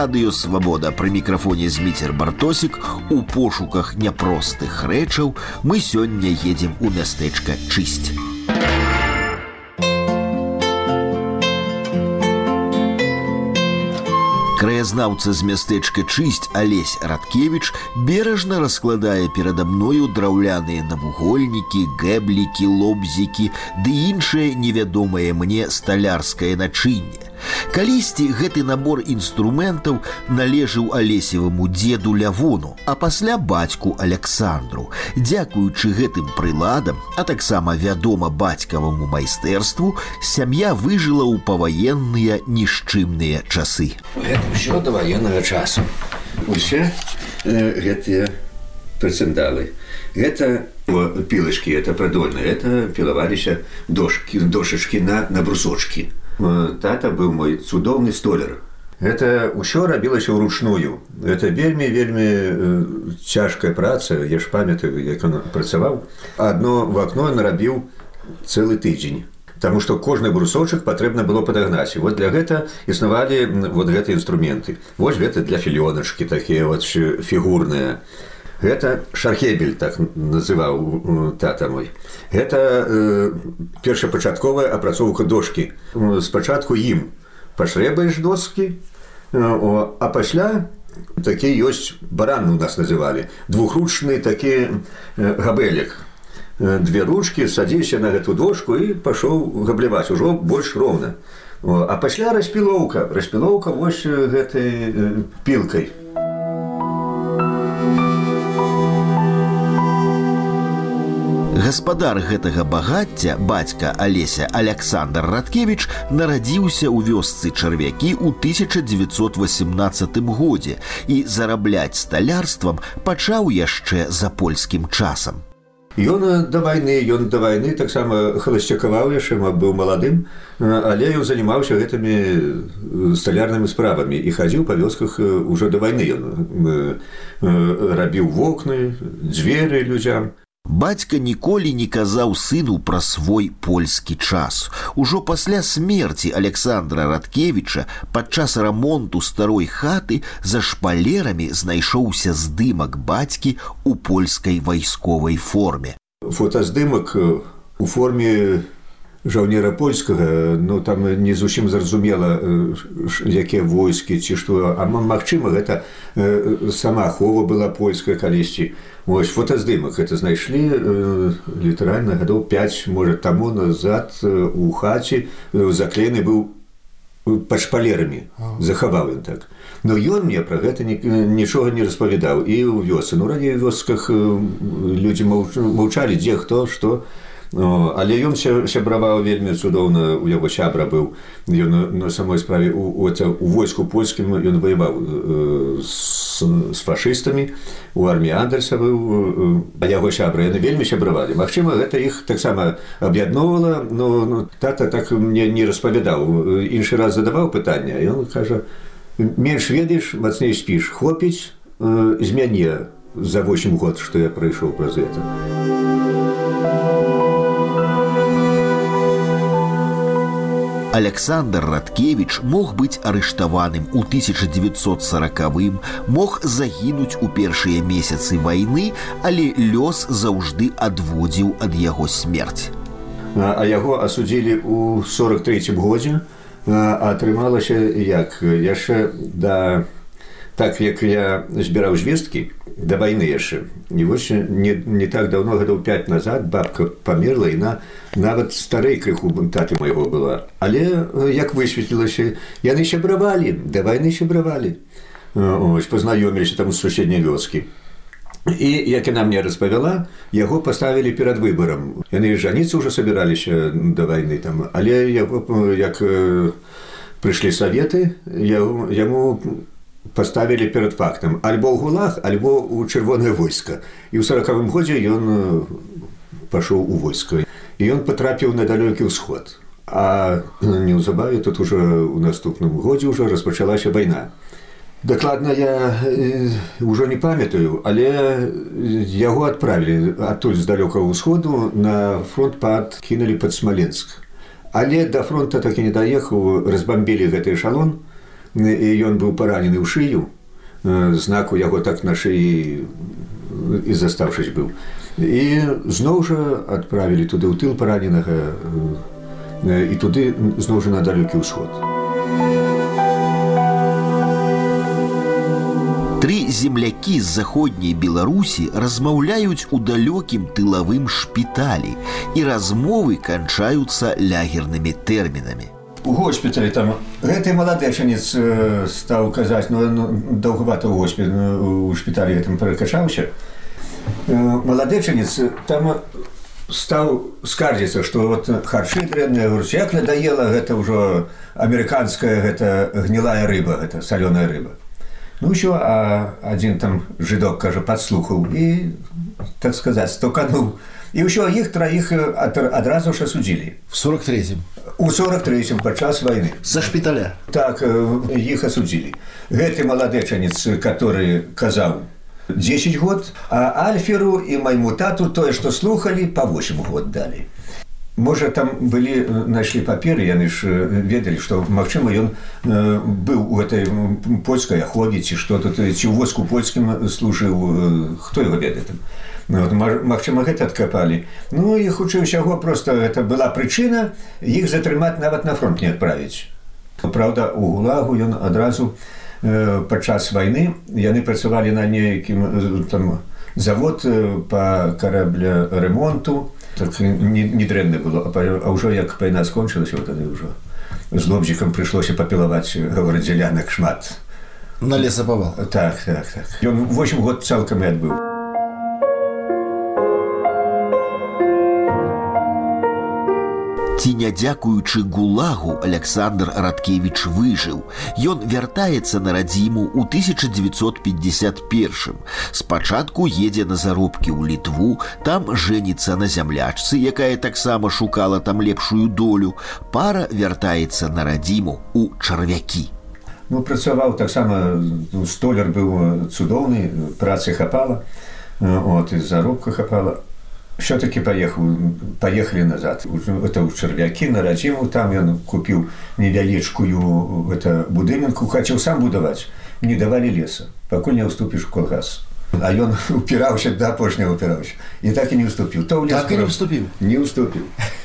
радыё свабода. Пры мікрафоне зміцер бартосік у пошуках няпростых рэчаў мы сёння едзем у мястэчка чысць краязнаўца з мястэчка чысць алесь радкевич бережна раскладае перада мною драўляныя навугольнікі гэблікі лобзікі ды іншае невядомае мне сталярскае начынне Калісьці гэты набор інструментаў належыў алесеваму деду лявону, а пасля бацьку Александру. Дзякуючы гэтым прыладам, а таксама вядома бацькаваму майстэрству, сям'я выжыла ў паваенныя нішчымныя часы. Гэта ўсё да ваеннага часу. Усе э, гэтыя працэндалы. Гэта пілачкі, это прадольна, это пілаваліся дошкі, дошачкі на, на брусочкі тата быў мой цудоўны столяр это ўсё рабілася ўручную это вельмі вельмі цяжкая праца я ж памятаю як он працаваў одно в акно нарабіў цэлы тыдзень Таму што кожны брусочак патрэбна было падагнаць вот для гэта існавалі вот гэтыя інструменты вось гэта для філёначкі такія вот фігурныя гэта шархебель так называў тата мой. Гэта э, першапачатковая апрацоўка дошки спачатку ім пашрэбаеш доскі а пасля такі ёсць баран у нас называлі двухручны такі габелек две ручки садзіся на гэту дошку і пашоў габляваць ужо больш роўна. А пасля распілоўка. Распілоўка вось гэтай пілкай гаспадар гэтага багацця бацька алеся александр радкевич нарадзіўся ў вёсцы чарвякі ў 1918 годзе і зарабляць сталярствам пачаў яшчэ за польскім часам. Ён да вайны ён да вайны таксама халасцякаваў яшчэ быў маладым але ён занимаўся гэтымі сталярнымі справамі і хадзіў па вёсках уже да вайны. Ён рабіў вокны дзверы людзям Бацька ніколі не казаў сыну пра свой польскі час. Ужо пасля смерці Александра Радкевіча падчас рамонту старой хаты за шпалерамі знайшоўся здымак бацькі ў польскай вайсковай форме. Фотаздымак у форме жаўнера польскага ну там не зусім зразумела якія войскі ці што. А магчыма гэта сама ахова была польская калісьці. Ось фотаздымак это знайшлі літаральна гадоў 5 можа таму назад у хаце. Заклены быў пад шпалерамі. Захаваў ён так. Но ён мне пра гэта нічога не распавядаў. І ў вёсы ну раней вёсках людзі маўчалі дзе хто што. Ну, але ён сябраваў вельмі цудоўна у яго сябра быў. Ён на, самой справе у, у, у войску польскім ён воеваў э, з, з фашыстамі. У арміі андерса быў э, яго сябра яны вельмі сябравалі. Магчыма гэта іх таксама аб'ядноўвала но ну, тата так мне не распавядаў. Іншы раз задаваў пытанне ён кажа менш ведаеш мацней спіш. Хлопіць э, з мяне за 8 год што я прыйшоў праз это Александр Радкевич мог быць арыштаваным у 1940, мог загінуць у першыя месяцы вайны, але лёс заўжды адводзіў ад яго смерць. А яго асудзілі ў 43 годзе, атрымалася як яшчэ да так як я збіраў звесткі да вайны яшчэ не вось не, не так давно гадоў 5 назад бабка памерла і на нават старэй крыху таты майго была. Але як высветлілася яны сябравалі да вайны сябравалі. Ось пазнаёміліся там суседняй вёскі. І як яна мне распавяла яго паставілі перад выбарам. Яны жаніцца ўжо сабіраліся да вайны там але яго як прыйшлі саветы яму паставілі перад фактам. Альбо ў гулах альбо ў чырвонае войска. І ў сорокавым годзе ён пашоў у войска. І ён патрапіў на далёкі ўсход. А неўзабаве тут уже у наступным годзе ўжо распачалася вайна. Дакладна я ўжо не памятаю але яго адправілі адтуль з далёкага ўсходу на фронт пад кінулі пад смаленск. Але да фронта так і не даехаў разбамбілі гэты эшалон і ён быў паранены ў шыю знаку яго так на шыі і заставшись быў і зноў жа адправілі туды ў тыл параненага і туды зноў жа на далёкі ўсход Тры землякі з заходняй Беларусі размаўляюць у далёкім тылавым шпіталі і размовы канчаюцца лягернымі тэрмінамі у госпіталі там. Гэты маладэчанец э, стаў казаць ну, ну даўгавата ў госпі ну, у шпіталі гэтым перакачаўся. Э, маладэчанец там стаў скардзіцца што вот харчы дрэнная як надаела гэта ўжо амерыканская гэта гнілая рыба гэта салёная рыба. Ну ўсё а адзін там жыдок кажа падслухаў і так сказаць стукануў і ўсё іх траіх адразу ж асудзілі. В 43 у 43 падчас войны за шпіталя. Так іх асудзілі. Гэты маладэчанец который казаў 10 год а альферу і майму тату тое што слухали по 8 год далі можа там былі нашлі паперы яны ж ведалі што магчыма ён быў у этой польскай ахове ці што тут ці ў воску польскім служыў хто его ведае там Ну, Магчыма, гэта адкапалі. Ну і хутчэй усяго просто это была прычына іх затрымаць нават на фронт не адправіць. Праўда, у гулагу ён адразу э, падчас вайны яны працавалі на нейкім завод па карабля ремонту. Так недрэнна не было, а ўжо як пайна скончылася тады ўжо з лобзікам прыйшлося папілаваць гаварыць дзялянак шмат. На лесапавал. Так, так, так. Ён 8 год цалкам і адбыў. Ці не дзякуючы гулагу Александр Радкевич выжыў. Ён вяртаецца на радзіму ў 1951. Спачатку едзе на заробкі ў літву, там жэніцца на зямлячцы, якая таксама шукала там лепшую долю. Пара вяртаецца на радзіму у чарвякі. Ну, працаваў таксама ну, столяр быў цудоўны, працы хапала, от, і заробка хапала все-таки поехал поехали назад. Это у чарвяки на радзіму там ён купіў невялічкую это будынку хацеў сам будаваць не давалі леса. Пакуль не уступіш калгас а ён упіраўся да апошняга упіраўся і так і не уступіў то так не уступіў не уступіў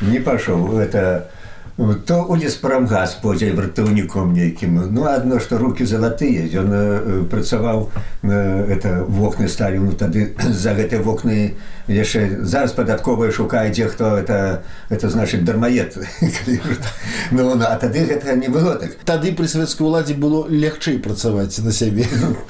не пашоў это то у леспрамгаз подзяй вартаўніком нейкім ну адно што руки залатыя ён э, працаваў э, это вокны ставіў ну тады за гэтай вокны яшчэ зараз падатковая шукае дзе хто это это значит дармаед. Ну, ну а тады гэта не было так. Тады пры савецкай уладзе было лягчэй працаваць на сябе.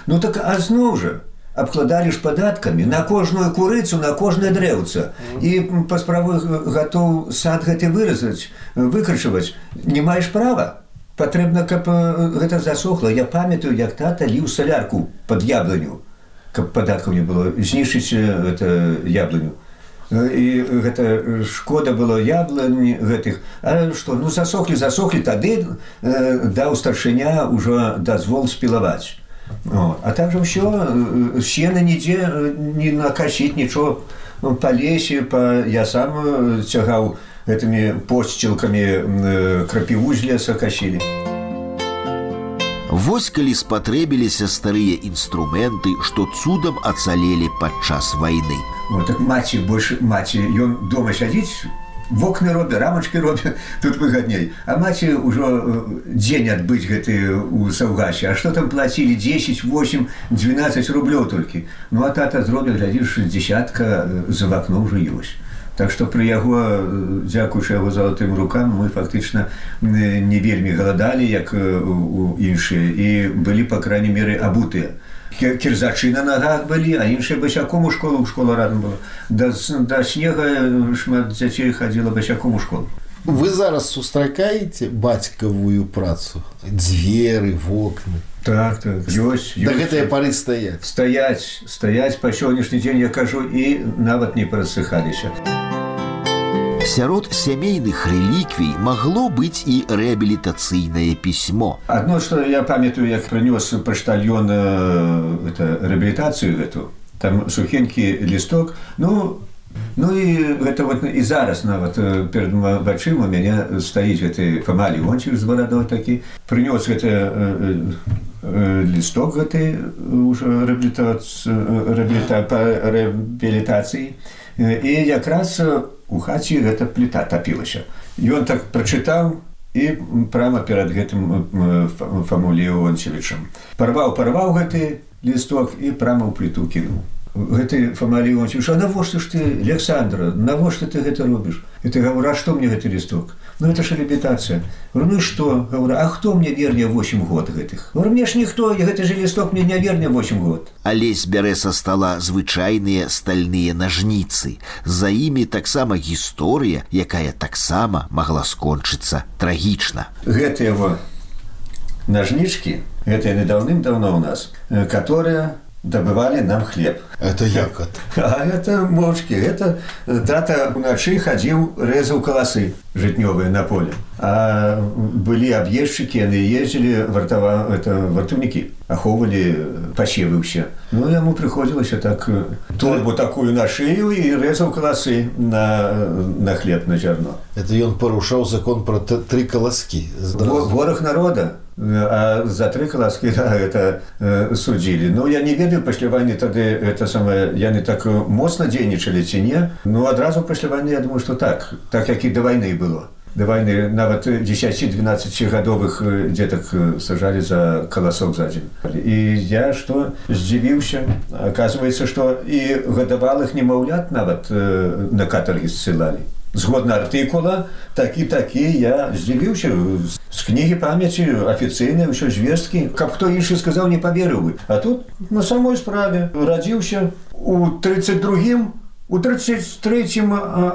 Ну так а зноў жа абкладалі ж падаткамі на кожную курыцу на кожнае дрэўца. І па справы гатоў сад гэты выразаць выкрычваць не маеш права. Патрэбна каб гэта засохла. Я памятаю як тата ліў салярку под яблыню каб падаткаў не было. Знішчыць это яблыню. І гэта шкода было яблыні гэтых. А што ну засохлі засохлі тады даў старшыня ўжо дазвол спілаваць О, а также ўсё сена нідзе не накасіць нічого па лесе па я сам цягаў гэтымі посцілкамі крапіву з леса касілі. Вось калі спатрэбіліся старыя інструменты, што цудам ацалелі падчас вайны. так маці больш маці ён дома сядзіць вокны робя рамачки робя тут выгадней а маці ўжо дзень адбыць гэты у саўгасе А что там плацілі? 10 8 12 рублёў толькі. Ну а тата зробя глядзіш десятка за вакно уже ёсць. Так што пры яго дзякуючы яго залатым рукам мы фактычна не вельмі галадалі як у іншыя і былі па крайней меры абутыя кірзачы на нагах былі, а іншыя басяком у школу школа радам было. Да, да снега шмат дзяцей хадзіла басяком у школу. Вы зараз сустракаеце бацькавую працу, дзверы, вокны. Так, так. ёсць, да гэтыя пары стаяць. Стаяць, стаяць па сённяшні дзень я кажу і нават не прасыхаліся. Сярод сямейных рэліквій магло быць і рэабілітацыйнае пісьмо. Адно што я памятаю, як прынёс паштальён рэабілітацыю гэту там сухенькі лісток. Ну Ну і гэта вот і зараз нават перад вачыма у мяне стаіць гэты фамалі ончык з барадой такі. Прынёс гэты лісток гэтай рэабілітацыі. І якраз у хаце гэта пліта тапілася. Ён так прачытаў і прямо перад гэтым фамуліонцевічам парваў парваў гэты лісток і прямо ў пліту кінуў гэты фамаліончыш а навошта ж ты александра навошта ты гэта робіш? І ты гавара што мне гэты лісток? Ну это ж рэабітацыя ну што? Гавара а хто мне верне 8 год гэтых? Мне ж ніхто і гэты же лісток мне не верне 8 год алесь бярэ са стала звычайныя стальныя нажніцы. За імі таксама гісторыя якая таксама магла скончыцца трагічна. Гэтыя его нажнічкі гэта яны даўным-даўно ў нас которая добывали нам хлеб. Это як? А это мочки. Это тата уначы ходил, резал колосы житневые на поле. А были объездчики, они ездили, вартова, это вартовники, оховывали посевы все. Ну, ему приходилось так торбу такую на шею и резал колосы на, на хлеб, на зерно. Это он порушал закон про три колоски. Ворох народа. За три колоски да, это э, судили. Ну, я не ведаю, пасля войны тогда это самое, я не так моцно дзейнічалі ці не. Ну, одразу пасля войны, я думаю, что так, так, как и до войны было. До войны нават 10-12 гадовых деток сажали за колосок за день. И я что, сдзівіўся. Оказывается, что и гадавалых немаўлят нават э, на катаргі ссылали згодна артыкула такі такі я здзівіўся з кнігі памяці афіцыйнай ўсё звесткі каб хто іншы сказаў не паверыў бы. А тут на самой справе радзіўся. У 32 у 33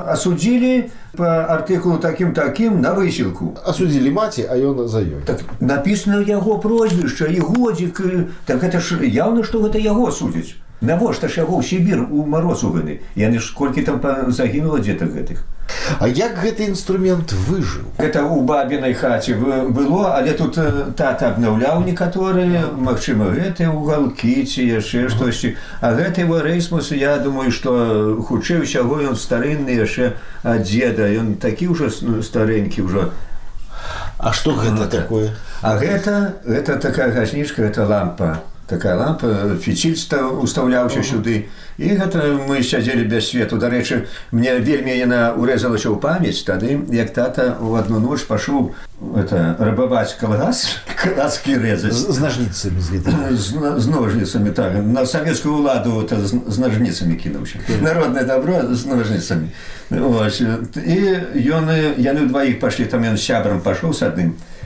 асудзілі по артыкулу таким таким на высілку асудзілі маці а ён за ёй. Так написано яго прозвішча і годзік так это ж яўна што гэта яго судзяць. Навошта ж яго ў сібір у мароз уганы яны ж колькі там загінула дзетак гэтых А як гэты інструмент выжыў? Гэта у бабінай хаце было але тут тата абнаўляў некаторыя Мачыма гэтыя угалкі ці яшчэ штосьці. А гэты его рэйсмус я думаю што хутчэй усяго ён старынны яшчэ ад дзеда. Ён такі ўжо старэнькі ўжо. А што гэта такое А гэта гэта такая гашнічка это лампа такая лампа фіціль устаўляўся сюды і гэта мы сядзелі без свету дарэчы мне вельмі яна урэзалася ў памяць тады як тата у одну ноч пашоў это рабаваць калгас каласкі рэзаць з нажніцамі з ножніцамі так на савецкую ўладу з нажніцамі кінуўся народнае добро з ножніцамі і ён яны дваіх пашлі там ён сябрам пашоў с адным і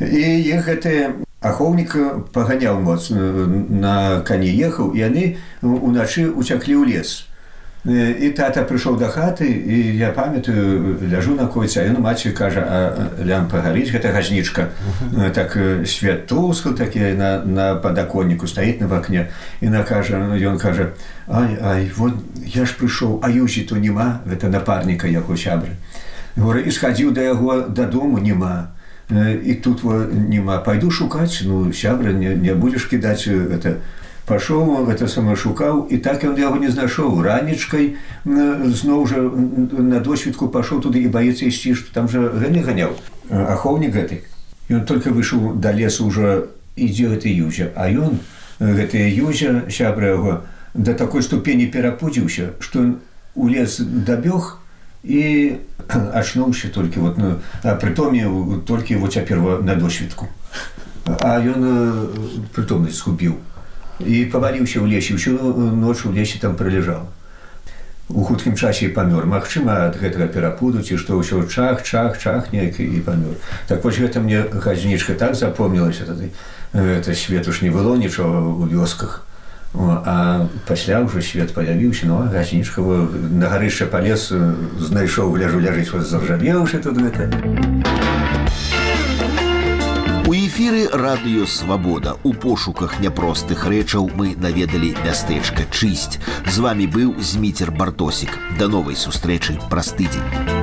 іх гэтыя ахоўнік паганяў моцна на кані ехаў і яны уначы уцяклі ў лес. І тата прыйшоў да хаты і я памятаю ляжу на койце ён маці кажа лямпа гарыць гэта газнічка так свет тускал такі на, на падаконніку стаіць на вакне і на кажа ён кажа ай ай вот я ж прыйшоў а юзі то няма гэта напарніка яго сябры і схадзіў да яго дадому няма і тут нема пайду шукаць ну сябра не, не будзеш кідаць это пашоў гэта сама шукаў і так ён яго не знайшоў ранічкай зноў жа на досведку пашоў туды і баецца ісці што там жа гэны ганяў ахоўнік гэты ён только выйшаў да лесу ўжо ідзе гэты юзя. А ён гэтыя юзя сябра яго да такой ступені перапудзіўся што у лес дабёг і ачнуўся толькі вот ну, прытоміў толькі его цяпер на досведку а ён прытомнасць згубіў і паваліўся ў лесе ўсю ноч у лесе там прыляжаў у хуткім часе памёр Магчыма ад гэтага перапуду ці што ўсё чах чах чах неяк і памёр так вось гэта мне газнічка так запомнілася тады это свету ж не было нічога ў вёсках А пасля ўжо свет паявіўся ну газнічка на гарышча палез знайшоў гляжу ляжыць вас заржавеўшы тут гэта. У эфіры радыё свабода у пошуках няпростых рэчаў мы наведалі мястэчка чысць з вами быў зміцер бартосік. Да новай сустрэчы праз тыдзень